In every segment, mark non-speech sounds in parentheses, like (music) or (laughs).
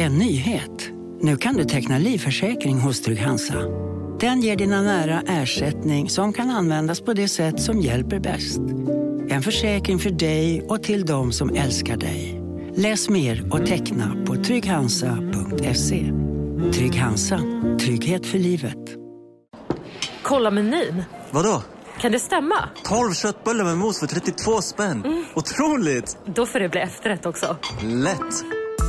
En nyhet. Nu kan du teckna livförsäkring hos Trygg-Hansa. Den ger dina nära ersättning som kan användas på det sätt som hjälper bäst. En försäkring för dig och till de som älskar dig. Läs mer och teckna på trygghansa.se. Trygg Hansa. Trygghet för livet. Kolla menyn. Vadå? Kan det stämma? 12 köttbullar med mos för 32 spänn. Mm. Otroligt! Då får det bli efterrätt också. Lätt!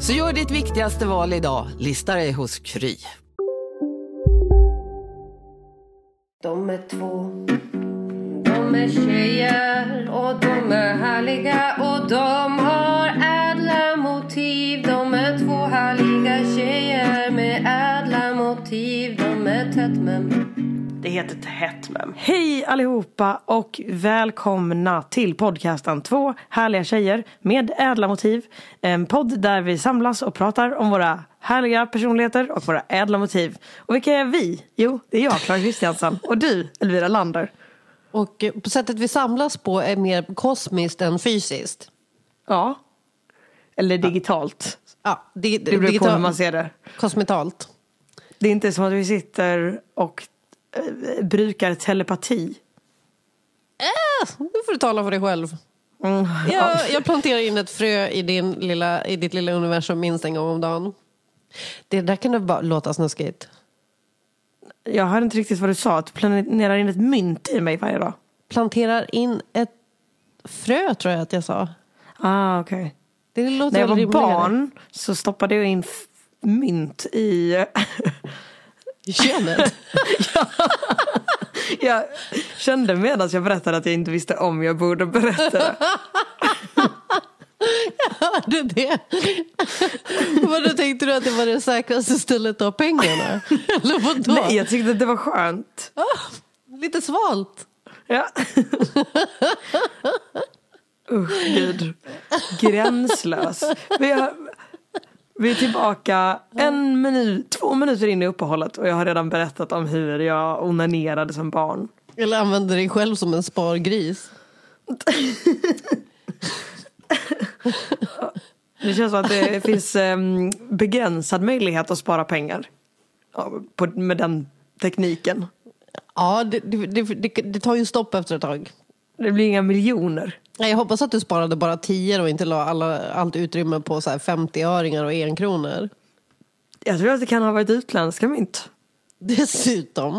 Så gör ditt viktigaste val idag, lista dig hos Kry. De är två, de är tjejer och de är härliga och de har ädla motiv. De är två härliga tjejer med ädla motiv. De är tätt men det heter Tätt mem. Hej allihopa och välkomna till podcasten Två härliga tjejer med ädla motiv. En podd där vi samlas och pratar om våra härliga personligheter och våra ädla motiv. Och vilka är vi? Jo, det är jag, Klara Kristiansson. Och du, Elvira Lander. Och eh, på sättet vi samlas på är mer kosmiskt än fysiskt. Ja. Eller digitalt. Ja, det, det beror på hur man ser det. Kosmetalt. Det är inte som att vi sitter och brukar telepati. Äh, nu får du tala för dig själv. Mm, jag, jag, planterar in ett frö i, din lilla, i ditt lilla universum minst en gång om dagen. Det där kan bara låta snuskigt. Jag hörde inte riktigt vad du sa. Att du planerar in ett mynt i mig varje dag. Planterar in ett frö tror jag att jag sa. Ah, okej. Okay. Det låter När jag var rimligare. barn så stoppade jag in mynt i... (laughs) I könet? (laughs) ja. Jag kände medan jag berättade att jag inte visste om jag borde berätta det. Jag hörde det. Vadå, tänkte du att det var det säkraste stället att ha pengarna? Eller vadå? Nej, jag tyckte att det var skönt. Oh, lite svalt. Ja. Usch, gud. Gränslös. Vi, har, vi är tillbaka en minut, två minuter in i uppehållet och jag har redan berättat om hur jag onanerade som barn. Eller använde dig själv som en spargris. Det känns som att det finns um, begränsad möjlighet att spara pengar. Med den tekniken. Ja, det, det, det, det tar ju stopp efter ett tag. Det blir inga miljoner. Jag hoppas att du sparade bara 10 och inte la alla, allt utrymme på 50-öringar och enkronor. Jag tror att det kan ha varit utländska mynt. Dessutom.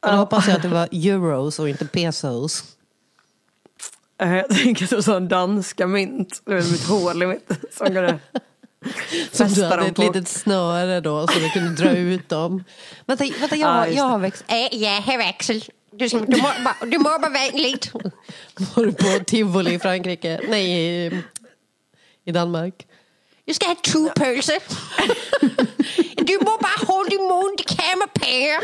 Och då hoppas jag att det var euros och inte pesos. Jag tänker att det var danska mynt. Det var hål i mitt. Som kunde (laughs) Som du hade ett på. litet snöre då så du kunde dra ut dem. Vänta, vänta jag, ah, jag har växel. Äh, ja, herr växel. Du, du, mår, bara, du mår bara vänligt. (laughs) Var du på tivoli i Frankrike? Nej, i, i Danmark. Du ska ha två pölser. (laughs) Du må bara hålla din mun, det kan pengar.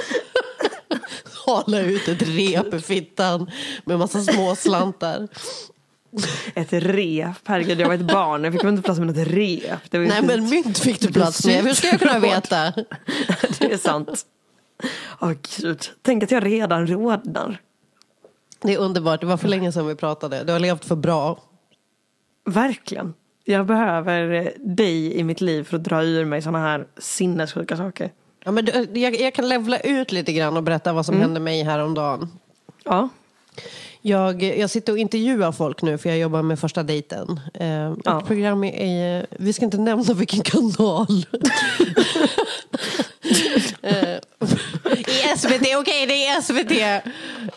(laughs) Hala ut ett rep i fittan med massa små slantar. Ett rep, herregud jag var ett barn, jag fick inte plats med något rep. Nej men mynt fick du plats med, hur ska jag kunna veta? det är sant. (laughs) Åh oh, gud, tänk att jag redan rodnar. Det är underbart, det var för länge sedan vi pratade. Du har levt för bra. Verkligen. Jag behöver dig i mitt liv för att dra ur mig sådana här sinnessjuka saker. Ja, men du, jag, jag, kan levla ut lite grann och berätta vad som mm. hände mig häromdagen. Ja. Jag, jag sitter och intervjuar folk nu för jag jobbar med första dejten. Eh, ja. program är, vi ska inte nämna vilken kanal. (laughs) (laughs) I SVT, okej okay, det är SVT.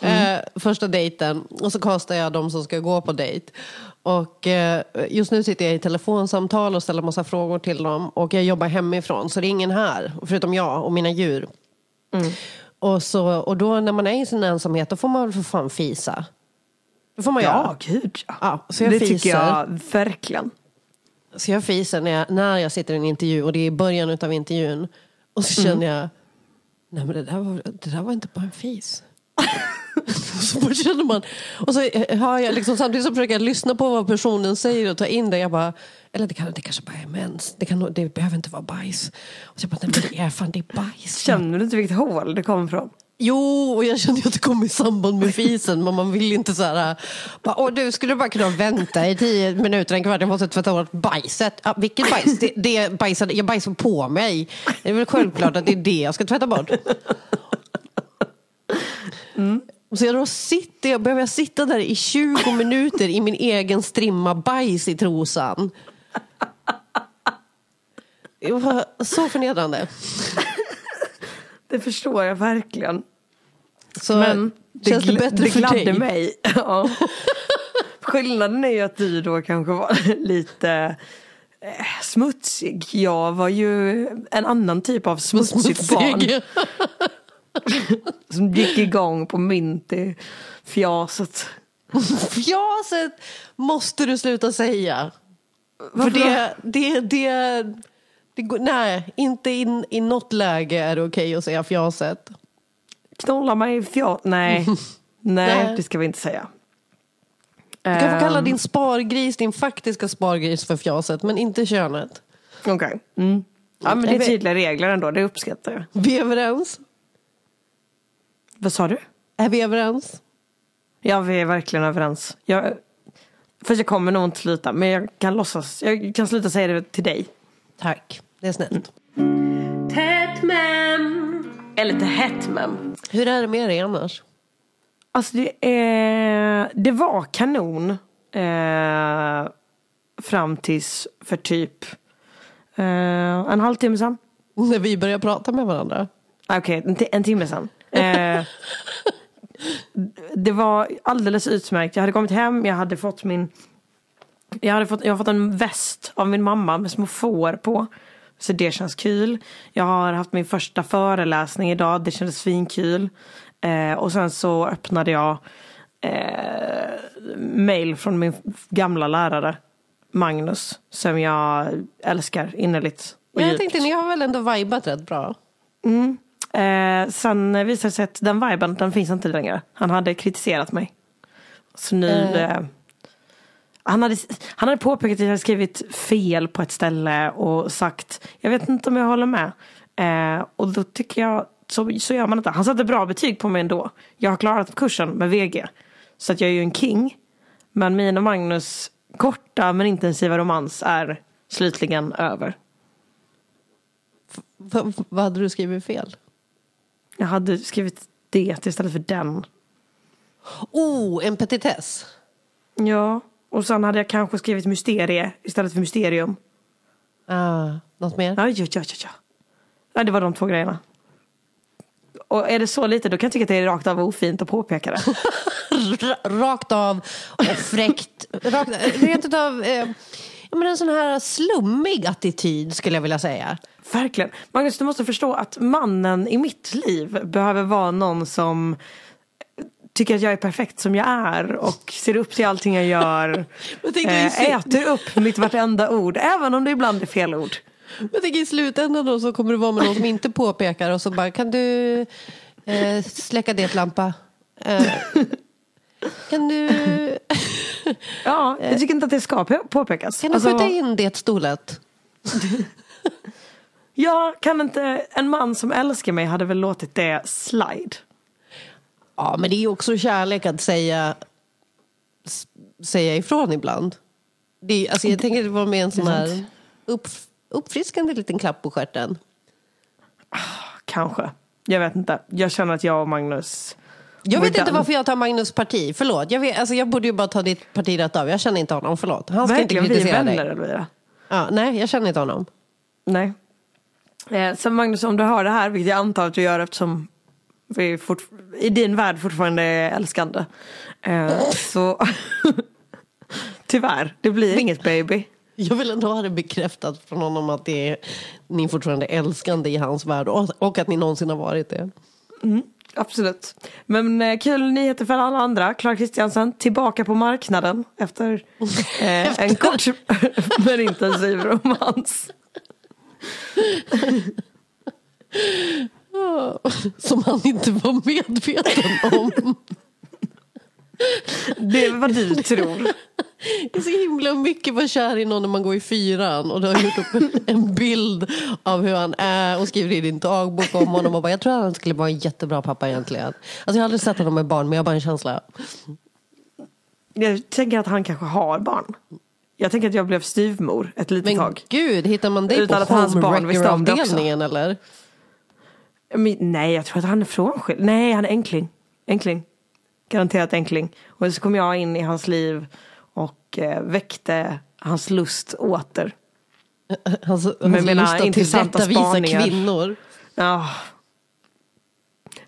Mm. Eh, första dejten. Och så kastar jag de som ska gå på dejt. Och eh, just nu sitter jag i telefonsamtal och ställer massa frågor till dem. Och jag jobbar hemifrån så det är ingen här. Förutom jag och mina djur. Mm. Och, så, och då när man är i sin ensamhet då får man väl för fan fisa. Det får man ja, göra. Gud ja. ja så jag det fiser. tycker jag verkligen. Så jag fiser när jag, när jag sitter i en intervju och det är i början av intervjun. Och så mm. känner jag, nej men det där var, det där var inte bara en fis. (laughs) så känner man, och så eh, hör jag liksom, samtidigt så försöker jag lyssna på vad personen säger och ta in det. Jag bara, eller det, kan, det kanske bara är mens. Det, kan, det behöver inte vara bajs. Och så jag bara, nej men det är fan det är bajs. Känner du inte vilket hål det kom från? Jo, och jag kände att det kom i samband med (laughs) fisen, men man vill inte så här... Bara, Åh, du skulle bara kunna vänta i tio minuter, en kvart, jag måste tvätta bort bajset. Ja, vilket bajs? Det, det bajsade, jag bajsade på mig. Det är väl självklart att det är det jag ska tvätta bort. Och så jag då sitter jag, behöver jag sitta där i 20 minuter i min egen strimma bajs i trosan. Det var så förnedrande. (laughs) Det förstår jag verkligen. Så Men känns det bättre det för gladde dig? mig. (laughs) Ja. (laughs) Skillnaden är ju att du då kanske var (laughs) lite eh, smutsig. Jag var ju en annan typ av smutsigt barn. Smutsig. Som gick igång på i fjaset. Måste du sluta säga. Varför För det, det, det, det nej, inte in, i något läge är det okej att säga fjaset. Knulla mig i fjat. (laughs) Nej. Nej, det ska vi inte säga. Du kan få kalla Ehm, din spargris, din faktiska spargris för fjaset, men inte könet. Okej. Mm. Ja men det är tydliga regler ändå, det uppskattar jag. Vi är överens? Vad sa du? Är vi överens? Ja vi är verkligen överens. Jag, fast jag kommer nog inte sluta, men jag kan låtsas, jag kan sluta säga det till dig. Tack, det är snällt. Tätt Eller lite hett mem. Hur är det med dig annars? Alltså det, är, det var kanon. Eh, fram tills för typ eh, en halvtimme sedan. När vi börjar prata med varandra? Ah, Okej, en, ti- en timme sedan. Eh, det var alldeles utmärkt. Jag hade kommit hem, jag hade fått min jag, hade fått, jag har fått en väst av min mamma med små får på. Så det känns kul. Jag har haft min första föreläsning idag. Det kändes svinkul. Eh, och sen så öppnade jag eh, mail från min gamla lärare Magnus. Som jag älskar innerligt. och Men jag djupt. tänkte, ni har väl ändå vibat rätt bra? Eh, sen visade det sig att den viben, den finns inte längre. Han hade kritiserat mig. Så nu... Eh. Han, hade, han hade påpekat att jag hade skrivit fel på ett ställe och sagt jag vet inte om jag håller med. Eh, och då tycker jag, så, så gör man inte. Han satte bra betyg på mig ändå. Jag har klarat kursen med VG. Så att jag är ju en king. Men min och Magnus korta men intensiva romans är slutligen över. V- vad hade du skrivit fel? Jag hade skrivit det istället för den. Oh, en petitess. Ja, och sen hade jag kanske skrivit mysterie istället för mysterium. Ah, något mer? Ja, ja, ja, ja, ja. Det var de två grejerna. Och är det så lite då kan jag tycka att det är rakt av ofint att påpeka det. Ra- (laughs) rakt av och fräckt. rakt, rent utav eh, men en sån här slummig attityd skulle jag vilja säga. Verkligen. Magnus, du måste förstå att mannen i mitt liv behöver vara någon som tycker att jag är perfekt som jag är och ser upp till allting jag gör. (laughs) Eh, äter upp mitt vartenda ord, även om det ibland är fel ord. Jag tänker i slutändan då så kommer det vara med någon som inte påpekar och så bara kan du eh, släcka det lampa? Eh, kan du, (laughs) Ja, jag tycker inte att det ska på- påpekas. kan du Alltså- skjuta in det stolet? (laughs) Ja, kan inte en man som älskar mig hade väl låtit det slide? Ja, men det är också kärlek att säga, säga ifrån ibland. Det alltså jag tänker att det var med en sån här upp, uppfriskande liten klapp på stjärten. Kanske. Jag vet inte. Jag känner att jag och Magnus... Jag vet inte varför jag tar Magnus parti, förlåt. Jag, vet, alltså jag borde ju bara ta ditt parti rätt av. Jag känner inte honom, förlåt. Han ska Verkligen, inte vi är kritisera vänner dig. Elvira. Ja, nej, jag känner inte honom. Nej. Eh, så Magnus, om du hör det här, vilket jag antar att du gör eftersom vi fort, i din värld fortfarande är älskande. Eh, så (laughs) tyvärr, det blir inget baby. Jag vill ändå ha det bekräftat från honom att det är, ni är fortfarande älskande i hans värld och, och att ni någonsin har varit det. Absolut. Men eh, kul nyheter för alla andra. Clara Kristiansen tillbaka på marknaden efter (laughs) eh, en kort (laughs) men intensiv romans. (laughs) som han inte var medveten om. Det är vad du (laughs) tror. Det är så himla mycket vara kär i någon när man går i fyran och du har gjort upp en- bild av hur han är och skriver i din dagbok om honom och bara, jag tror att han skulle vara en jättebra pappa egentligen. Alltså jag har aldrig sett honom med barn men jag har bara en känsla. Jag tänker att han kanske har barn. Jag tänker att jag blev styvmor ett litet Men tag. gud, hittar man dig Utan på att hans barn eller? Men, nej, jag tror att han är frånskild. Nej, han är enkling. Enkling. Garanterat enkling. Och så kom jag in i hans liv och eh, väckte hans lust åter. Hans, hans Men mina lust att intressanta tillrättavisa kvinnor. Ja.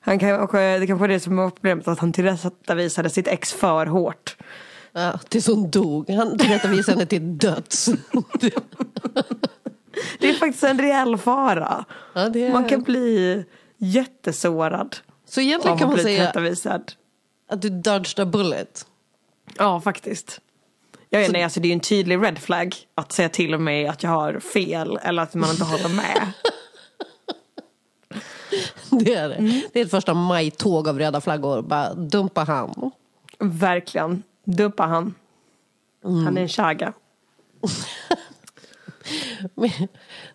Han kanske, det kanske var det som var problemet, att han tillrättavisade sitt ex för hårt. Ja, tills hon dog. Han tillrättavisade henne till döds. (laughs) Det är faktiskt en reell fara. Ja, är... Man kan bli jättesårad Så egentligen kan man säga att du dodged a bullet. Ja, faktiskt. Ja, ja, nej, alltså det är ju en tydlig red flag att säga till mig att jag har fel eller att man inte håller med. (laughs) Det är det. Mm. Det är ett första maj-tåg av röda flaggor. Bara dumpa han. Verkligen. Dumpa han. Han är en chaga. (laughs) (laughs)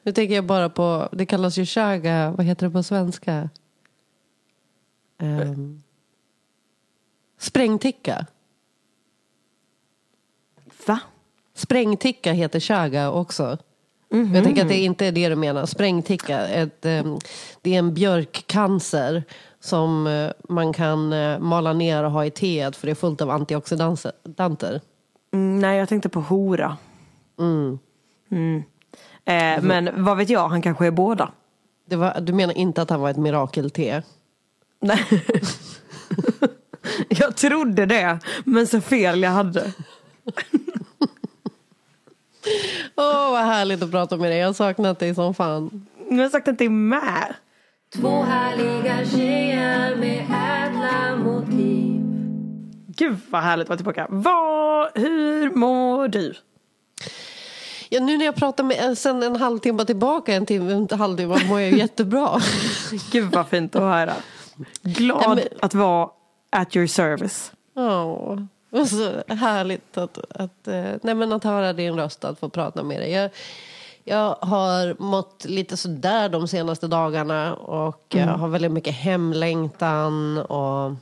Nu tänker jag bara på, det kallas ju chaga, vad heter det på svenska? Um, sprängticka. Va? Sprängticka heter chaga också. Jag tänker att det inte är det du menar. Sprängticka, ett, ehm, det är en björkcancer som eh, man kan eh, mala ner och ha i teet för det är fullt av antioxidanter. Mm, nej, jag tänkte på hora. Mm. Mm. Eh, men vad vet jag, han kanske är båda. Det var, du menar inte att han var ett mirakelte? Nej. (laughs) jag trodde det, men så fel jag hade. (laughs) Åh, vad härligt att prata med dig. Jag har saknat dig som fan. Jag har sagt att det är med. Två härliga tjejer med ädla motiv. Gud vad härligt att vara tillbaka. Vad, hur mår du? Ja, nu när jag pratar med sen en halvtimme tillbaka, en timme, en halvtimme, mår jag jättebra. (laughs) Gud vad fint att höra. Glad men- att vara at your service. Ja, det var så härligt att, att, eh, nej men att höra din röst, att få prata med dig. Jag, jag har mått lite sådär de senaste dagarna och jag har väldigt mycket hemlängtan och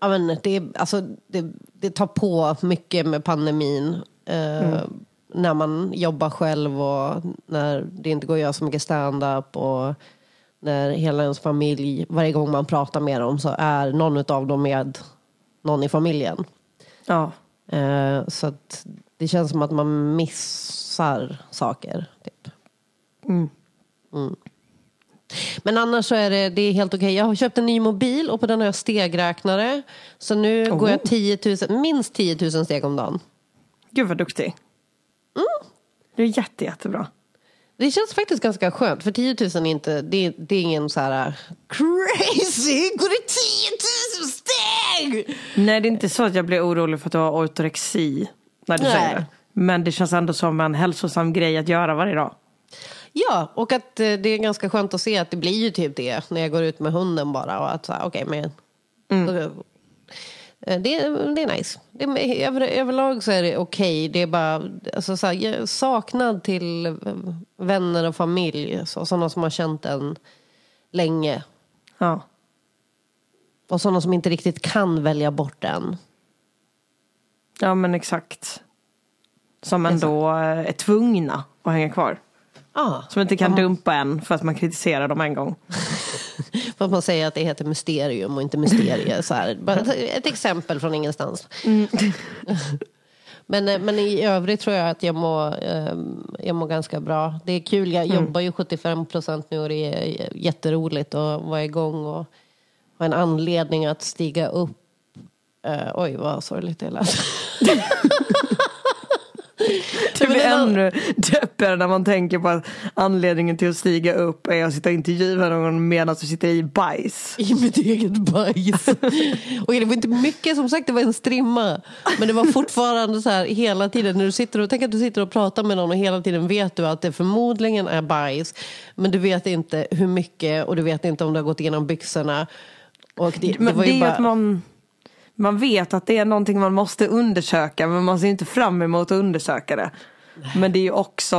ja, men det, alltså, det, det tar på mycket med pandemin. Eh, När man jobbar själv och när det inte går att göra så mycket stand-up och när hela ens familj, varje gång man pratar med dem så är någon av dem med någon i familjen. Ja. Eh, så att det känns som att man missar saker. Typ. Mm. Mm. Men annars så är det, det är helt okej. Jag har köpt en ny mobil och på den har jag stegräknare. Så nu Oh. går jag 10 000, minst 10 000 steg om dagen. Gud vad duktig. Det är jätte, jättebra. Det känns faktiskt ganska skönt, för 10 000 är inte, det, är- det är ingen så här crazy, (laughs) går det 10 000 steg? Nej, det är inte så att jag blir orolig för att du har ortorexi när du Nej. säger det. Men det känns ändå som en hälsosam grej att göra varje dag. Ja, och att eh, det är ganska skönt att se att det blir ju typ det när jag går ut med hunden bara. Och att så här, okej, men... Eh, Det, är- det är nice. Det över, överlag så är det okej. Det är bara alltså, så här, saknad till eh, vänner och familj. Så, sådana som har känt en länge. Ja. Och sådana som inte riktigt kan välja bort en. Ja men exakt. Som ändå eh, är tvungna att hänga kvar. Ah, Som inte kan dumpa en för att man kritiserar dem en gång. För man säger att det heter mysterium och inte mysterie. så här. Bara ett- exempel från ingenstans. Men, eh, men i övrigt tror jag att jag mår, eh, jag mår ganska bra. Det är kul, jag jobbar ju 75 procent nu och det är jätteroligt att vara igång och ha en anledning att stiga upp. Eh, oj, vad sorgligt det lät. (laughs) Det blir ännu deppigare när man tänker på att anledningen till att stiga upp är att sitta och intervjua någon medan du sitter i bajs. I mitt eget bajs. (laughs) och det var inte mycket, som sagt det var en strimma. Men det var fortfarande så här hela tiden. När du sitter och, tänk att du sitter och pratar med någon och hela tiden vet du att det förmodligen är bajs. Men du vet inte hur mycket och du vet inte om det har gått igenom byxorna. Och det, det Men det är bara... att man, man vet att det är någonting man måste undersöka men man ser inte fram emot att undersöka det. Men det är ju också,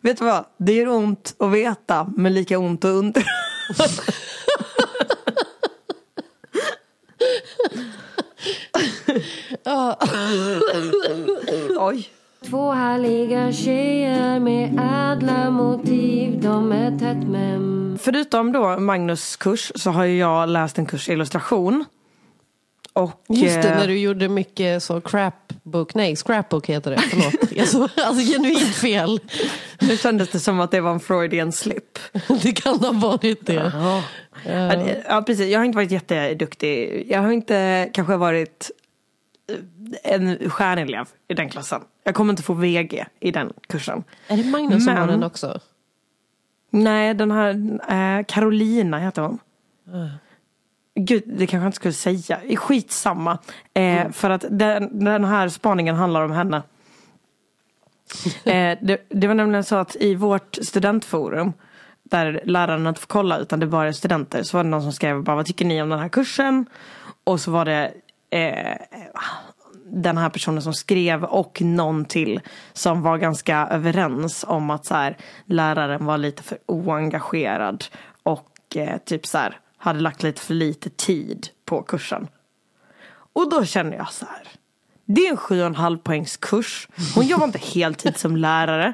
vet du vad? Det gör ont att veta men lika ont att under... (laughs) Oj. Två härliga tjejer med ädla motiv De är tätt men Förutom då Magnus kurs så har ju jag läst en kurs i illustration. Och, Just det, eh, när du gjorde mycket så crapbook, nej scrapbook heter det, förlåt. (laughs) Jag så, alltså genuint fel. Nu kändes det som att det var en Freudian slip. (laughs) Det kan ha varit det. Ja. Ja, precis, jag har inte varit jätteduktig. Jag har inte kanske varit eh, en stjärnelev i den klassen. Jag kommer inte få VG i den kursen. Är det Magnus som har Men- den också? Nej, den här eh, Carolina heter hon. Gud, det kanske jag inte skulle säga. Skitsamma. Eh, För att den, den här spaningen handlar om henne. (laughs) Eh, det, det var nämligen så att i vårt studentforum där lärarna inte får kolla utan det bara är studenter så var det någon som skrev bara vad tycker ni om den här kursen? Och så var det eh, den här personen som skrev och någon till som var ganska överens om att så här, läraren var lite för oengagerad och eh, typ så här, hade lagt lite för lite tid på kursen. Och då känner jag så här. Det är en sju och en halv poängs kurs. Hon jobbar inte heltid som lärare.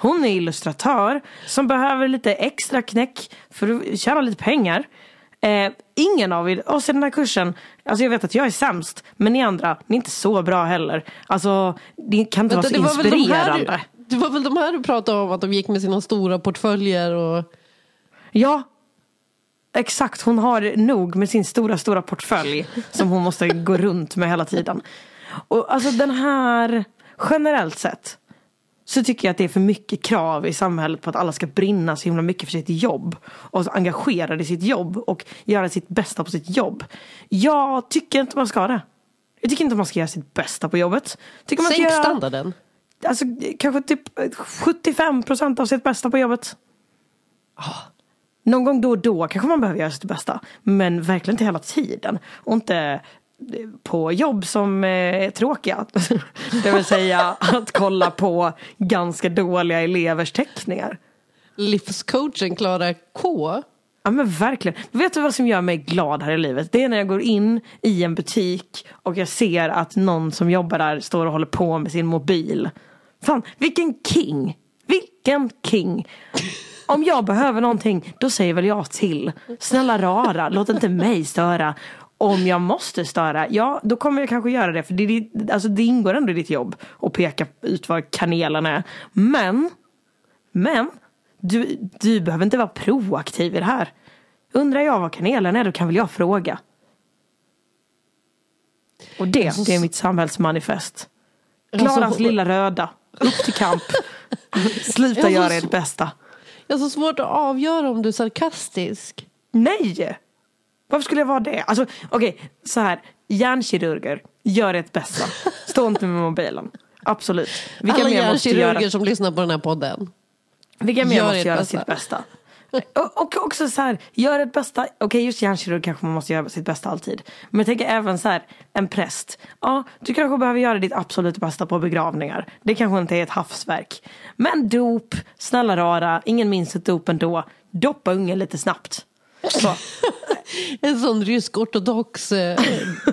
Hon är illustratör som behöver lite extra knäck för att tjäna lite pengar. Eh, ingen av er, och sen den här kursen, alltså jag vet att jag är sämst, men ni andra, ni är inte så bra heller. Alltså, det kan inte vara så det, var väl de inspirerande. här, det var väl de här du pratade om, att de gick med sina stora portföljer och... Ja, exakt. Hon har nog med sin stora, stora portfölj (laughs) som hon måste gå runt med hela tiden. Och alltså den här, generellt sett, så tycker jag att det är för mycket krav i samhället på att alla ska brinna så himla mycket för sitt jobb. Och engagerade i sitt jobb och göra sitt bästa på sitt jobb. Jag tycker inte man ska det. Jag tycker inte man ska göra sitt bästa på jobbet. Tycker man Sänk göra, standarden. Alltså kanske typ 75 procent av sitt bästa på jobbet. Någon gång då och då kanske man behöver göra sitt bästa. Men verkligen inte hela tiden. Och inte eh, på jobb som eh, är tråkiga. (laughs) Det vill säga att kolla på ganska dåliga elevers teckningar. Livscoachen Klara K. Ja men verkligen. Vet du vad som gör mig glad här i livet? Det är när jag går in i en butik och jag ser att någon som jobbar där står och håller på med sin mobil. Fan, vilken king! Vilken king! Om jag behöver någonting, då säger väl jag till. Snälla rara, låt inte mig störa. Om jag måste störa, ja då kommer jag kanske göra det. För det, är alltså, det ingår ändå i ditt jobb att peka ut vad kanelen är. Men, men, du, du behöver inte vara proaktiv i det här. Undrar jag vad kanelen är, då kan väl jag fråga. Och det, Alltså, det är mitt samhällsmanifest. Alltså, Klaras hon- lilla röda. Upp till kamp. (laughs) Sluta Alltså, göra ert bästa. Jag har så svårt att avgöra om du är sarkastisk. Nej! Varför skulle jag vara det? Alltså okej, så här. Hjärnkirurger, gör ert bästa. Stå inte med mobilen. Absolut. Vilka Alla mer måste hjärnkirurger göra, som lyssnar på den här podden. vilka mer gör måste göra bästa. sitt bästa? Och, och också så här, gör ert bästa. Okej, just hjärnkirurg kanske man måste göra sitt bästa alltid. Men jag tänker även så här, en präst. Ja, du kanske behöver göra ditt absolut bästa på begravningar. Det kanske inte är ett havsverk. Men dop, snälla rara, ingen minns ett dop ändå. Doppa ungen lite snabbt. Så. (laughs) En sån rysk ortodox eh,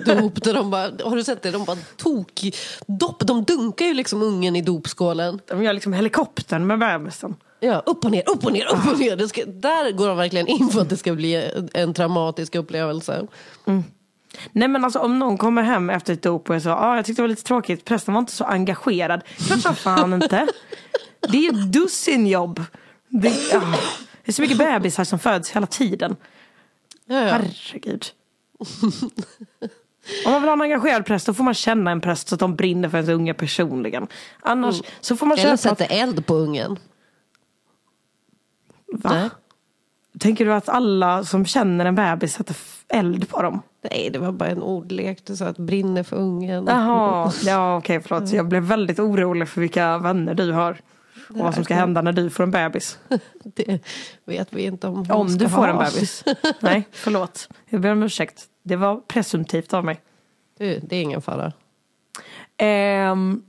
dop där de bara, har du sett det? De bara tok, dopp, de dunkar ju liksom ungen i dopskålen. De gör liksom helikoptern med bebisen. Ja, upp och ner, upp och ner, upp och ner. Ska, där går de verkligen in för att det ska bli en traumatisk upplevelse. Nej men alltså om någon kommer hem efter ett dop och jag sa ah, jag tyckte det var lite tråkigt, prästen var inte så engagerad. Klart som fan inte. Det är ju ett dussinjobb. Det, ah, det är så mycket bebisar som föds hela tiden. Ja, ja. Herregud. Om man vill ha en engagerad präst då får man känna en präst så att de brinner för ens unge personligen. Annars så får man Eller sätta eld på ungen. Va? Nej. Tänker du att alla som känner en bebis sätter eld på dem? Nej, det var bara en ordlek. Du sa att brinner för ungen. Jaha, (laughs) ja okej förlåt. Jag blev väldigt orolig för vilka vänner du har. Och vad som ska hända när du får en bebis. (laughs) Det vet vi inte om hon Om ska du får ha. en bebis. (laughs) Nej, förlåt. Jag ber om ursäkt. Det var presumtivt av mig. Du, det är ingen fara. Ehm,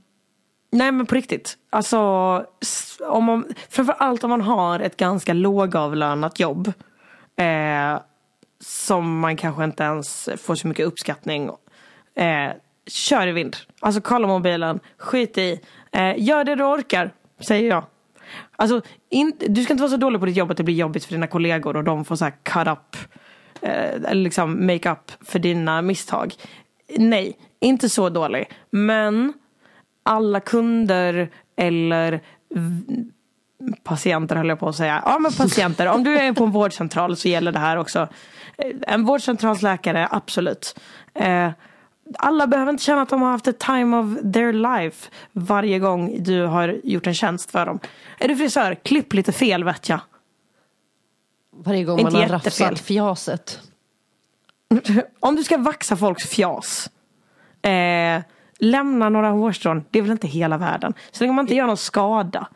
nej men på riktigt. Alltså, om man, framförallt om man har ett ganska lågavlönat jobb. Eh, som man kanske inte ens får så mycket uppskattning. Eh, kör i vind. Alltså kolla mobilen, skit i. Eh, gör det du orkar, säger jag. Alltså, in, du ska inte vara så dålig på ditt jobb att det blir jobbigt för dina kollegor och de får så här cut up. Eh, eller liksom make up för dina misstag. Nej, inte så dålig. Men alla kunder eller patienter höll jag på att säga. Ja men patienter, om du är på en vårdcentral så gäller det här också. En vårdcentralsläkare, absolut. Eh, alla behöver inte känna att de har haft ett time of their life varje gång du har gjort en tjänst för dem. Är du frisör, klipp lite fel vet jag. Varje gång Inte man har jättefel. rafsat fjaset. (laughs) Om du ska vaxa folks fjas. Eh, lämna några hårstrån, det är väl inte hela världen. Så länge man inte gör någon skada.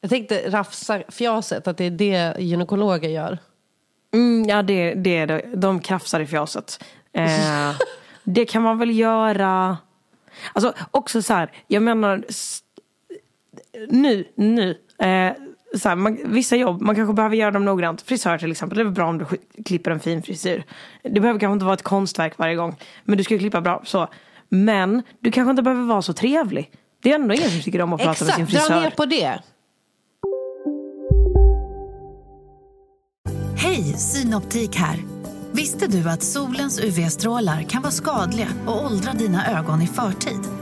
Jag tänkte rafsa fjaset, att det är det gynekologer gör. Mm, ja, det, det är det. De krafsar i fjaset. Eh, (laughs) det kan man väl göra. Alltså också så här, jag menar nu, nu. Eh, så här, man, vissa jobb, man kanske behöver göra dem noggrant. Frisör till exempel, det är bra om du klipper en fin frisyr. Det behöver kanske inte vara ett konstverk varje gång. Men du ska ju klippa bra. Så. Men du kanske inte behöver vara så trevlig. Det är ändå ingen som tycker om att prata med sin Exakt, dra frisör. ner på det. Hej, Synoptik här. Visste du att solens UV-strålar kan vara skadliga och åldra dina ögon i förtid?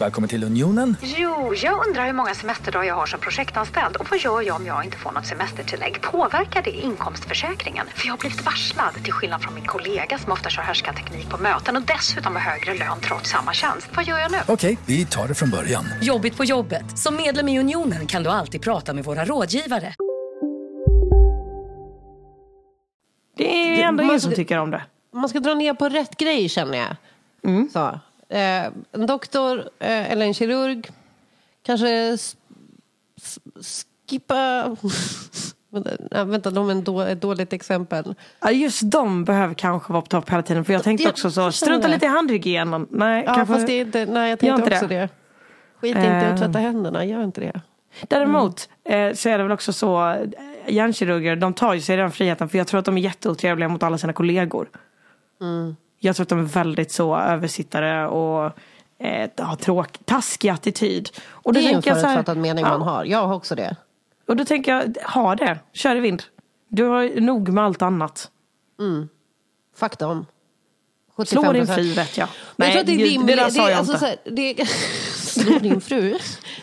Välkommen till Unionen. Jo, jag undrar hur många semesterdagar jag har som projektanställd och vad gör jag om jag inte får något semestertillägg? Påverkar det inkomstförsäkringen? För jag har blivit varslad, till skillnad från min kollega som ofta kör härskarteknik på möten och dessutom har högre lön trots samma tjänst. Vad gör jag nu? Okej, vi tar det från början. Jobbigt på jobbet. Som medlem i Unionen kan du alltid prata med våra rådgivare. Det är ändå ingen som tycker om det. Man ska dra ner på rätt grej känner jag. Så, eh, en doktor eh, eller en kirurg kanske skippa... (laughs) nej, vänta, de är en då, ett dåligt exempel. Ja, just de behöver kanske vara på topp hela tiden. För jag tänkte Jag också så, strunta lite i handhygienen. Nej, Ja, kanske... fast det är inte, nej, jag tänkte inte också det. det. Skit inte i att Eh. tvätta händerna, gör inte det. Däremot eh, så är det väl också så, eh, hjärnkirurger, de tar ju sig den friheten. För jag tror att de är jätteotrevliga mot alla sina kollegor. Jag tror att de är väldigt så översittare och eh, har tråk, taskig attityd. Och Det är en så här- förutfattad mening ja, man har. Jag har också det. Och då tänker jag, ha det, kör i vind. Du har nog med allt annat. Fuck dem. Slå din 75%. fru vet jag. Men jag tror det är rimligt. det där sa jag alltså, inte. så här, det (laughs) slå din fru.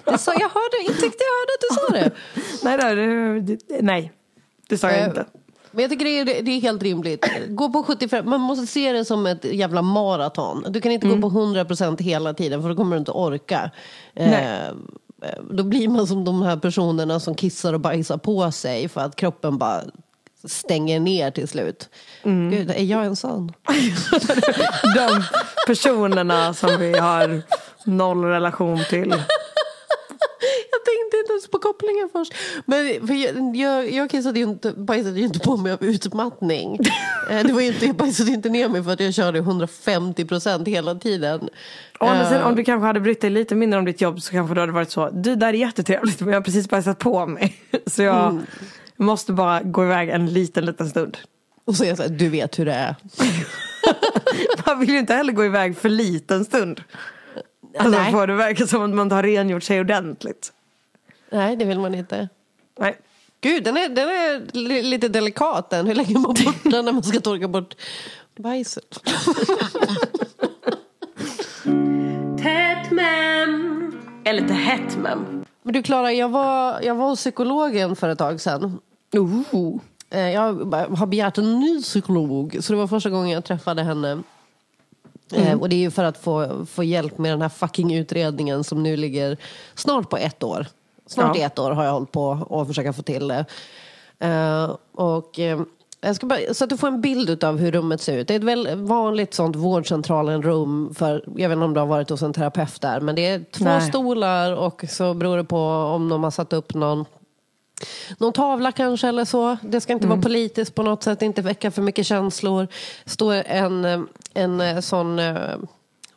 Det sa, jag hörde, jag tyckte jag hörde att du sa det. (laughs) nej, nej, det, nej, det sa jag Eh, inte. Men jag tycker det är, det är helt rimligt. Gå på 75, man måste se det som ett jävla maraton. Du kan inte Mm. gå på 100% hela tiden för då kommer du inte orka. Eh, då blir man som de här personerna som kissar och bajsar på sig för att kroppen bara stänger ner till slut. Mm. Gud, är jag en sån? (laughs) De personerna som vi har noll relation till. (laughs) Jag tänkte inte ens på kopplingen först. Men för jag, jag, jag kissade ju inte, bajsade ju inte på mig av utmattning. (laughs) Eh, det var ju inte, jag bajsade inte ner mig för att jag körde 150 procent hela tiden. Å andra sidan, om du kanske hade brytt dig lite mindre om ditt jobb så kanske det hade varit så. Du, där är jättetrevligt men jag har precis bajsat på mig. (laughs) Så jag Mm. måste bara gå iväg en liten, liten stund. Och så är jag så här, du vet hur det är. Man vill ju inte heller gå iväg för liten stund. Alltså Nej. får det verka som att man har rengjort sig ordentligt. Nej, det vill man inte. Nej. Gud, den är, den är li- lite delikat den. Hur lägger man bort den när man ska torka bort bajset? (laughs) Tätt mem. Eller lite hett mem. Men du Klara, jag var, jag var hos psykologen för ett tag sedan. Oh. Jag har begärt en ny psykolog, så det var första gången jag träffade henne. Eh, Mm. Och det är ju för att få, få hjälp med den här fucking utredningen som nu ligger snart på ett år. Snart Ja. ett år har jag hållit på och försöka få till det. Eh, och, eh, jag ska bara, så att du får en bild av hur rummet ser ut. Det är ett väldigt vanligt sånt vårdcentralen-rum. För, jag vet inte om du har varit hos en terapeut där. Men det är två Nej. stolar och så beror det på om de har satt upp någon någon tavla kanske eller så. Det ska inte vara politiskt på något sätt, inte väcka för mycket känslor. står en, en eh, sån, eh,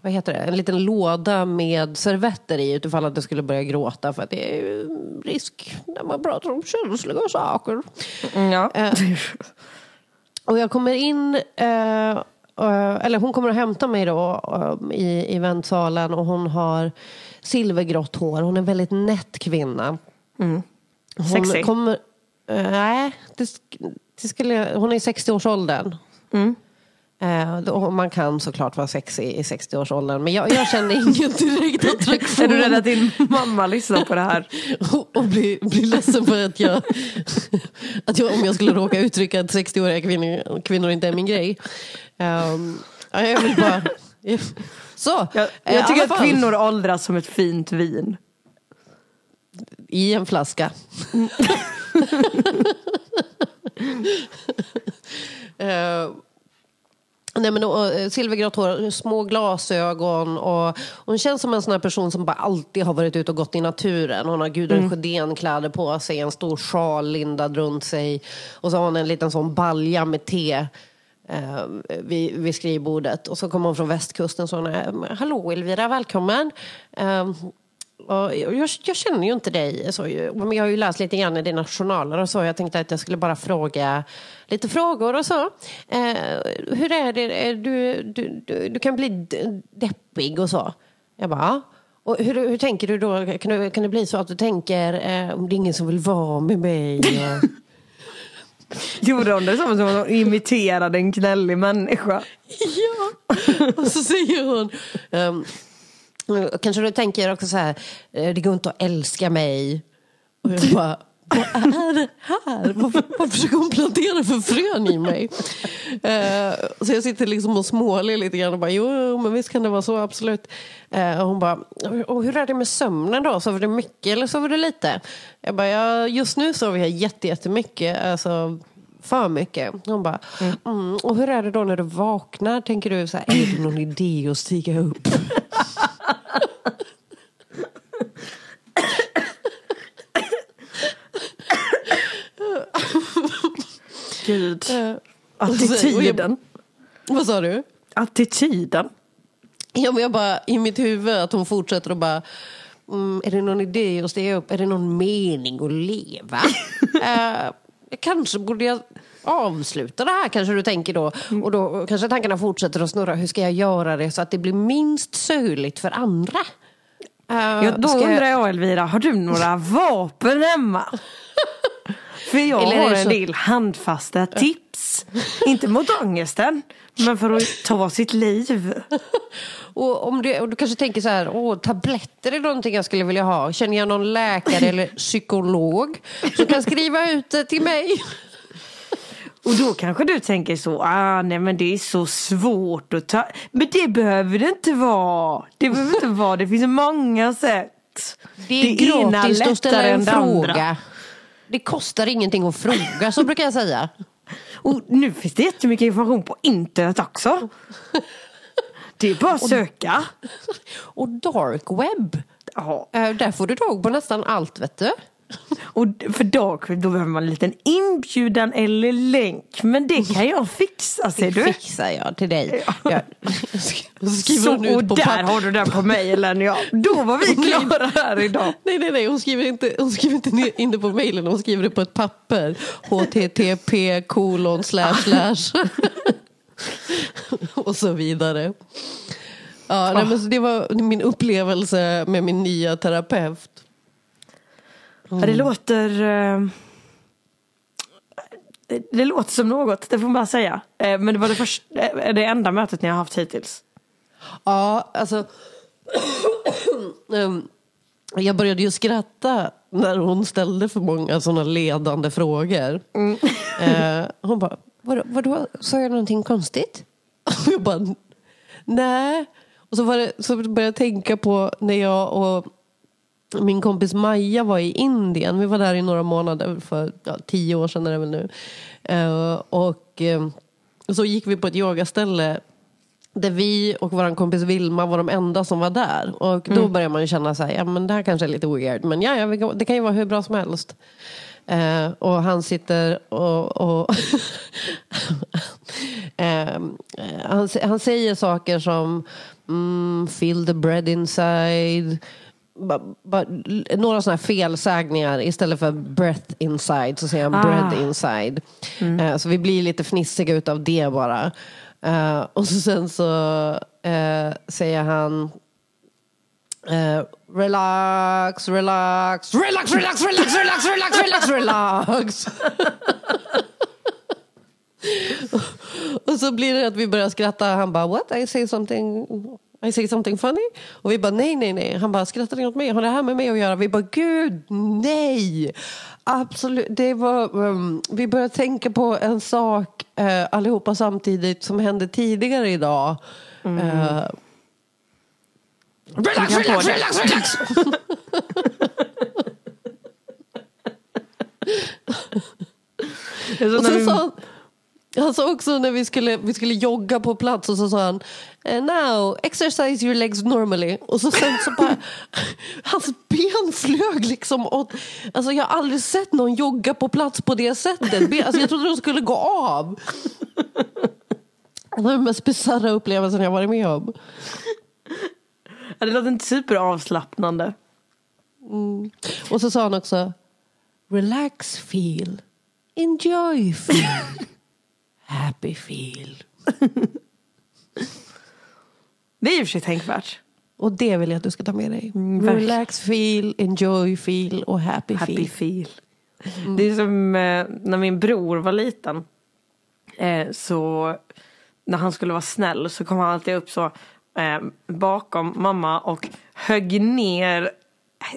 vad heter det, en liten låda med servetter i utifall att du skulle börja gråta för att det är ju risk när man pratar om känsliga saker. Ja. Eh, och jag kommer in, eh, eh, eller hon kommer att hämta mig då i, i väntsalen och hon har silvergrått hår. Hon är en väldigt nätt kvinna. Hon Sexy. kommer... eh, Nej, det, det skulle, hon är i 60-årsåldern. Eh, då- och man kan såklart vara sexig i 60-årsåldern. Men jag, jag känner ingen direkt attraktion. (laughs) Är du rädd att din mamma lyssnar på det här? (laughs) och bli, bli ledsen för att jag, (laughs) att jag, om jag skulle råka uttrycka att 60-åriga kvinnor, kvinnor inte är min grej. Um, ja, jag vill bara... Så, Jag, eh, jag tycker alla att kvinnor åldras som ett fint vin. I en flaska. (laughs) Eh, Nej men och, eh, silvergrått hår, små glasögon och hon känns som en sån här person som bara alltid har varit ute och gått i naturen. Hon har Gudrun Mm. Sjödén-kläder på sig, en stor sjal lindad runt sig och så har hon en liten sån balja med te eh, vid, vid skrivbordet. Och så kommer hon från västkusten så hon är, hallå Elvira, välkommen. Eh, och jag, jag känner ju inte dig, så, men jag har ju läst lite grann i dina journaler och så. Jag tänkte att jag skulle bara fråga lite frågor och så. Eh, hur är det, du, du, du, du kan bli deppig och så. Jag bara, och hur, hur tänker du då? Kan, du, kan det bli så att du tänker, eh, om det är ingen som vill vara med mig? Och, (laughs) Gjorde hon det som att hon imiterade en knällig människa? (laughs) Ja, och så säger hon ehm, Kanske du tänker också så här eh, Det går inte att älska mig Och jag bara Vad är det här? Varför, vad försöker hon plantera för frön i mig? Eh, så jag sitter liksom och småler lite grann och bara jo, men visst kan det vara så absolut. Eh, och hon bara och hur är det med sömnen då? Sover du mycket eller sover du lite? Jag bara ja, just nu sover jag jätte, jättemycket. Alltså för mycket. Hon bara, mm. och hur är det då när du vaknar? Tänker du så här, är det någon idé att stiga upp? Gud. Eh, Attityden. Vad sa du? Attityden. Ja, men jag bara, i mitt huvud att hon fortsätter och bara mm, Är det någon idé att stiga upp? Är det någon mening att leva? (laughs) Eh, kanske borde jag avsluta det här kanske du tänker då. Och då kanske tankarna fortsätter att snurra. Hur ska jag göra det så att det blir minst söligt för andra? Eh, Ja, då jag- undrar jag Elvira, har du några (laughs) vapen hemma? För jag Eller har en så- del handfasta tips. Inte mot ångesten, men för att ta sitt liv. (laughs) Och om du, och du kanske tänker så här, åh, tabletter är någonting jag skulle vilja ha. Känner jag någon läkare eller psykolog som kan skriva ut det till mig? Och då kanske du tänker så, ah nej men det är så svårt att ta. Men det behöver det inte vara. Det behöver inte vara, det finns många sätt. Det är ena gratis att ställa en det andra. fråga. Det kostar ingenting att fråga, så brukar jag säga. Och nu finns det jättemycket information på internet också. Det är bara att söka. Och dark web, Ja. eh, där får du tag på nästan allt vet du. Och för darkweb då behöver man en liten inbjudan eller länk. Men det kan jag fixa ser Det du. fixar jag till dig. Jag, jag skriver Så, ut och på där papper. har du den på mejlen ja. Då var vi klara här idag. (laughs) Nej, nej, nej. Hon skriver inte, hon skriver inte in det på mejlen. Hon skriver det på ett papper. HTTP kolon slash slash. (laughs) och så vidare. Ja, nej, men så det var min upplevelse med min nya terapeut. Ja, det låter... eh, Det, låter som något, det får man bara säga. Eh, Men det var det, första, eh, det enda mötet ni har haft hittills. Ja, alltså. Ehm, jag började ju skratta när hon ställde för många sådana ledande frågor. Eh, hon bara, vadå, vadå, sa jag någonting konstigt? Och (laughs) jag bara, nej. Och så, var det, så började jag tänka på när jag och min kompis Maja var i Indien. Vi var där i några månader för ja, tio år sedan är det väl nu. Eh, och eh, så gick vi på ett yogaställe där vi och vår kompis Vilma var de enda som var där. Och då Mm. börjar man ju känna så här, ja men det här kanske är lite weird. Men ja, ja det kan ju vara hur bra som helst. Eh, och han sitter och... och (laughs) eh, han, han säger saker som mm, feel the bread inside. Några sådana här felsägningar istället för breath inside så säger han Ah. bread inside. Eh, så vi blir lite fnissiga utav det bara. Eh, och så sen så eh, säger han relax, relax, relax, relax, relax, relax, relax, relax, relax. (laughs) och så blir det att vi börjar skratta. Han bara, what? I say something I say something funny? Och vi bara, nej, nej, nej. Han bara, skrattar ni åt mig? Har det här med mig att göra? Vi bara, gud, nej! Absolut. Det var, um, vi började tänka på en sak uh, allihopa samtidigt som hände tidigare idag. Relax, Du kan relax, relax, (laughs) relax! Så Och sen sa han, han sa också när vi skulle, vi skulle jogga på plats och så sa han "Eh, Now, exercise your legs normally. Och så sen så bara, (laughs) hans ben flög liksom åt, alltså jag har aldrig sett någon jogga på plats på det sättet. Ben, alltså jag trodde de skulle gå av. Det var den mest bisarra upplevelsen jag varit med om. Det låter inte superavslappnande. Mm. Och så sa han också Relax feel, enjoy feel, (laughs) happy feel. (laughs) Det är i och för sig tänkvärt. Och det vill jag att du ska ta med dig. verkligen. Relax feel, enjoy feel och happy, Happy feel. feel. Det är som eh, när min bror var liten. Eh, så när han skulle vara snäll så kom han alltid upp så eh, bakom mamma och högg ner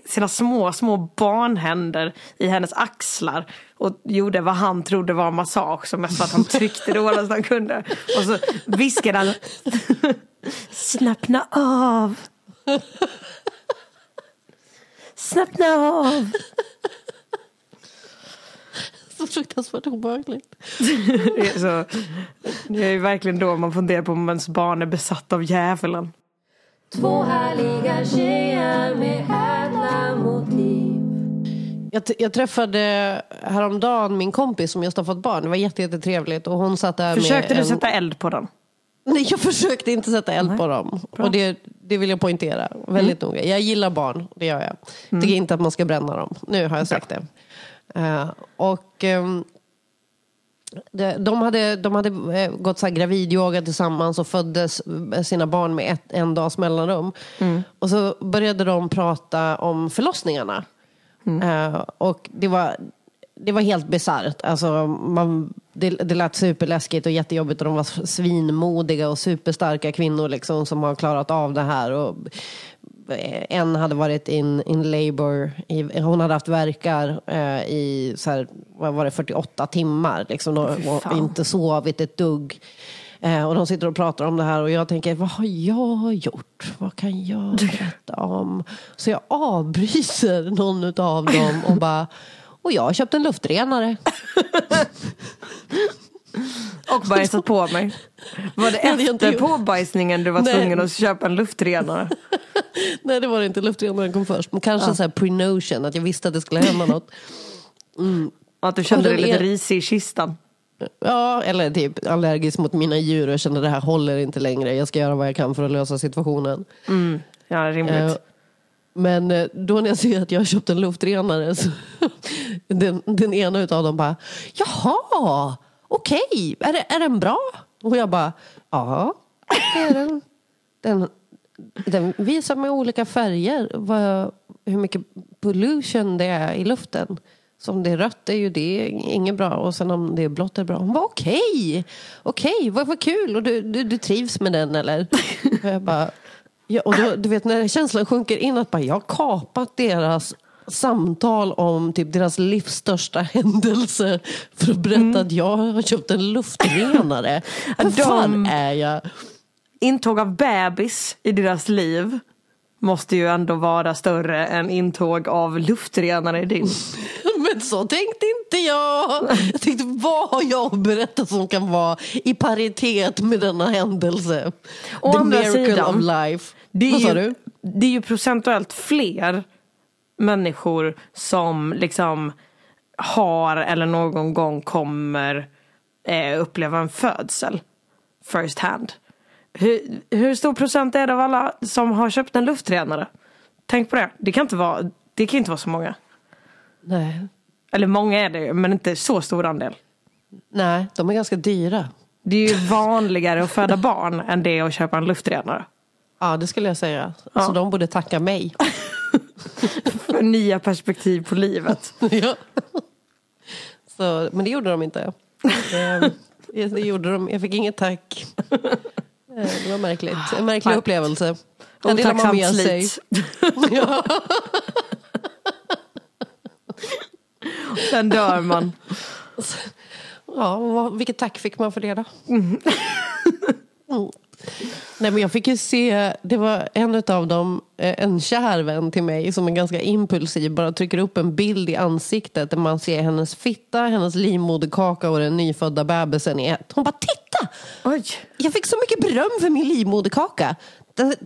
sina små, små barnhänder i hennes axlar och gjorde vad han trodde var massage som mest för att han tryckte det hårdast han kunde. Och så viskade han Slappna av. Slappna av. Så fruktansvärt obehagligt. Det är, så, det är ju verkligen då man funderar på om ens barn är besatt av djävulen. Två härliga tjejer med ädla motiv Jag, jag träffade häromdagen min kompis som just har fått barn. Det var jätte- jättetrevligt. Och hon satt där Försökte med du en... sätta eld på den? Nej, jag försökte inte sätta eld på dem. Och det, det vill jag poängtera väldigt noga. Jag gillar barn, det gör jag. Tycker inte att man ska bränna dem. Nu har jag sagt det. Eh, och det, de hade, de hade eh, gått så här gravidyoga tillsammans och föddes eh, sina barn med ett, en dags mellanrum. Och så började de prata om förlossningarna. Eh, och det var, det var helt bisarrt. Alltså, man, det, det lät superläskigt och jättejobbigt och de var svinmodiga och superstarka kvinnor liksom, som har klarat av det här. Och, en hade varit in, in labor, i, hon hade haft verkar eh, i så här, vad var det, 48 timmar liksom, och, och inte sovit ett dugg. Eh, och de sitter och pratar om det här och jag tänker, vad har jag gjort? Vad kan jag berätta om? Så jag avbryter någon av dem och bara, och jag har köpt en luftrenare. (laughs) Och bajsat på mig. Var det efter gjort. påbajsningen du var Nej. tvungen att köpa en luftrenare? (laughs) Nej, det var det inte. Luftrenaren kom först. Men kanske Ja. så här pre-notion, att jag visste att det skulle hända något. Mm. Att du kände dig lite är- risig i kistan? Ja, eller typ allergisk mot mina djur och kände det här håller inte längre. Jag ska göra vad jag kan för att lösa situationen. Mm. Ja, rimligt. Eh, Men eh, då när jag ser att jag har köpt en luftrenare så (laughs) den, den ena utav dem bara Jaha, okej, är, det, är den bra? Och jag bara, ja, det är den. Den, den visar med olika färger vad, hur mycket pollution det är i luften. Så om det är rött är ju det inget bra och sen om det är blått är det bra. Hon var okej, okej, vad, vad kul och du, du, du trivs med den eller? Och jag bara, ja, och då, du vet när känslan sjunker in att bara, jag har kapat deras samtal om typ deras livs största händelse för att berätta att jag har köpt en luftrenare. Vad fan är jag? Intåg av bebis i deras liv måste ju ändå vara större än intåg av luftrenare i din. (laughs) Men så tänkte inte jag. Jag tänkte, vad har jag att berätta som kan vara i paritet med denna händelse? Å The miracle sidan, of life. Det är, ju, det är ju procentuellt fler människor som liksom har eller någon gång kommer eh, uppleva en födsel first hand. Hur, hur stor procent är det av alla som har köpt en luftrenare? Tänk på det. Det kan inte vara, det kan inte vara så många. Nej. Eller många är det ju, men inte så stor andel. Nej, de är ganska dyra. Det är ju vanligare att föda barn än det att köpa en luftrenare. Ja, det skulle jag säga. Ja. Så de borde tacka mig. (laughs) För nya perspektiv på livet. (laughs) ja. Så, men det gjorde de inte. Det, det gjorde de. Jag fick inget tack. Eh, Det var märkligt. En märklig upplevelse. Det har man med sig. Ja. Sen dör man. Ja, vilket tack fick man för det då? Mm. Nej, men jag fick ju se, det var en av dem, eh, en kär vän till mig som är ganska impulsiv, bara trycker upp en bild i ansiktet där man ser hennes fitta, hennes livmoderkaka och den nyfödda bebisen i ett. Hon bara titta! Oj. Jag fick så mycket beröm för min livmoderkaka.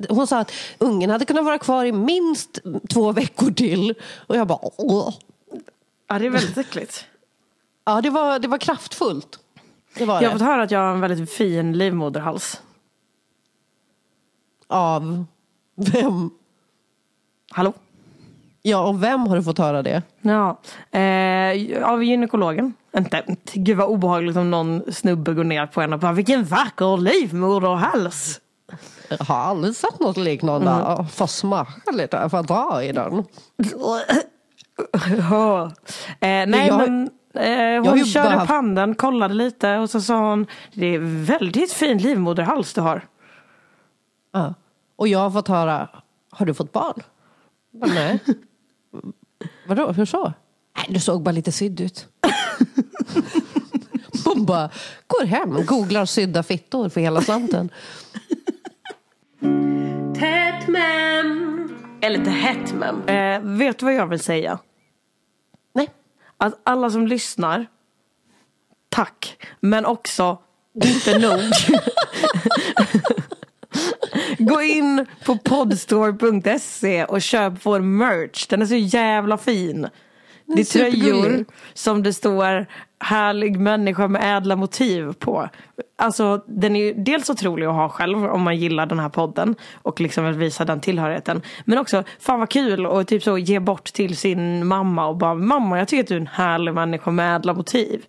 Hon sa att ungen hade kunnat vara kvar i minst två veckor till. Och jag bara åh. Ja, det är väldigt äckligt. Ja, det var, det var kraftfullt. Det var Jag har fått höra att jag har en väldigt fin livmoderhals. Av vem? Hallå? Ja, och vem har du fått höra det? Ja, eh, av gynekologen. Inte, gud vad obehagligt om någon snubbe går ner på en och bara vilken vacker livmoderhals. Jag har aldrig sett något liknande. Mm. Få smaka lite, får dra i den. Ja. eh, nej Jag men eh, hon körde haft- handen, kollade lite och så sa hon det är väldigt fin livmoderhals du har. Ja. Och jag har fått höra, har du fått barn? Bara, Nej. (laughs) Vadå, hur så? Nej, du såg bara lite sydd ut. (laughs) Hon bara går hem, googlar sydda fittor för hela slanten. (laughs) Tätt mem. Eller inte hett mem. Eh, vet du vad jag vill säga? Nej. Att alla som lyssnar, tack. Men också, inte nog. Gå in på podstore.se och köp vår merch. Den är så jävla fin. Det är tröjor som det står härlig människa med ädla motiv på. Alltså den är ju dels otrolig att ha själv om man gillar den här podden och liksom vill visa den tillhörigheten. Men också fan vad kul och typ så ge bort till sin mamma och bara mamma jag tycker att du är en härlig människa med ädla motiv.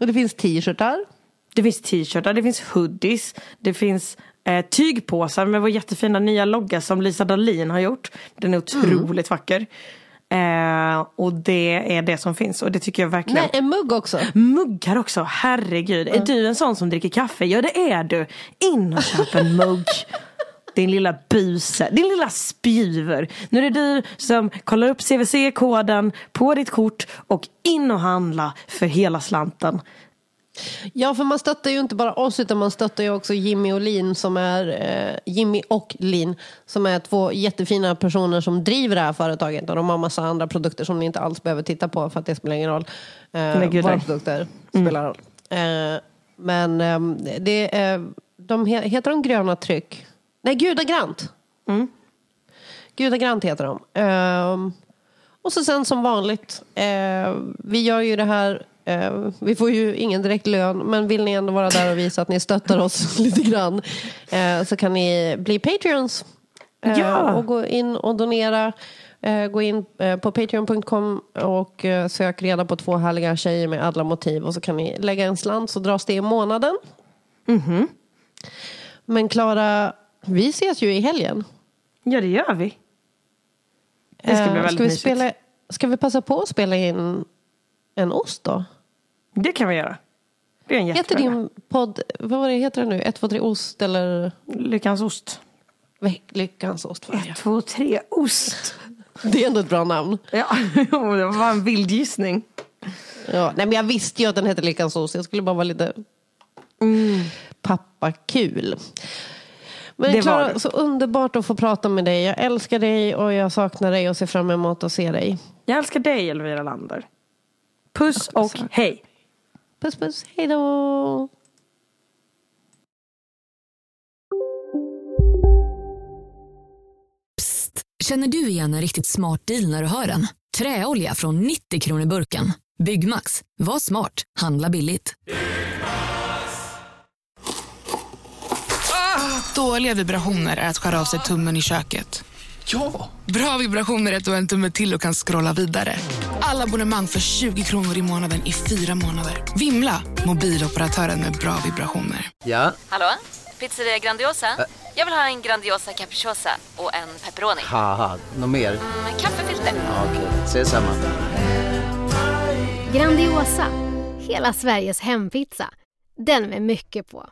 Och det finns t-shirtar. Det finns t-shirtar, det finns hoodies, det finns eh, tygpåsar med vår jättefina nya logga som Lisa Dahlin har gjort. Den är otroligt vacker. Eh, och det är det som finns och det tycker jag verkligen. Nej, en mugg också. Muggar också, herregud. Är du en sån som dricker kaffe? Ja det är du. In och köp en mugg. Din lilla buse, din lilla spjuver. Nu är det du som kollar upp CVC-koden på ditt kort och in och handla för hela slanten. Ja, för man stöttar ju inte bara oss utan man stöttar ju också Jimmy och Lin som är eh, Jimmy och Lin som är två jättefina personer som driver det här företaget och de har massa andra produkter som ni inte alls behöver titta på för att det spelar ingen roll. Eh, Nej, våra produkter spelar roll. Eh, men ehm, det är, de he, heter de Gröna Tryck? Nej, Gudagrant. Gudagrant heter de. Ehm, och så sen som vanligt, eh, vi gör ju det här, eh, vi får ju ingen direkt lön, men vill ni ändå vara där och visa att ni stöttar oss (laughs) lite grann eh, så kan ni bli Patreons. Eh, Ja. Och gå in och donera Eh, gå in eh, på patreon.com och eh, sök reda på två härliga tjejer med alla motiv. Och så kan ni lägga en slant så dras det i månaden. Mhm. Men Klara, vi ses ju i helgen. Ja, det gör vi. Det ska bli Eh, väldigt ska vi, mysigt. spela, ska vi passa på att spela in en ost då? Det kan vi göra. Det är en Heter jättebra idé. din podd, vad var det, heter den nu? 1, 2, 3 ost eller? Lyckans ost. Lyckans ost. var det. 1, 2, 3 ost. (laughs) Det är ändå ett bra namn. Ja, (laughs) det var en vild gissning. Ja, nej, men jag visste ju att den hette Lyckans ost. Jag skulle bara vara lite pappakul. Men Det var Klara, du. så underbart att få prata med dig. Jag älskar dig och jag saknar dig och ser fram emot att se dig. Jag älskar dig Elvira Lander. Puss och hej. Puss puss, hej då! Känner du igen en riktigt smart deal när du hör den? Träolja från 90 kronor burken. Byggmax. Var smart. Handla billigt. Dåliga vibrationer är att skära av sig tummen i köket. Ja! Bra vibrationer är att du har en tumme till och kan scrolla vidare. Alla abonnemang för 20 kronor i månaden i fyra månader. Vimla! Mobiloperatören med bra vibrationer. Ja, Hallå? Pizzeria Grandiosa? Jag vill ha en Grandiosa capriciosa och en pepperoni. något mer? Med kaffefilter. Ja, Okej, ses samma. Grandiosa, hela Sveriges hempizza. Den med mycket på.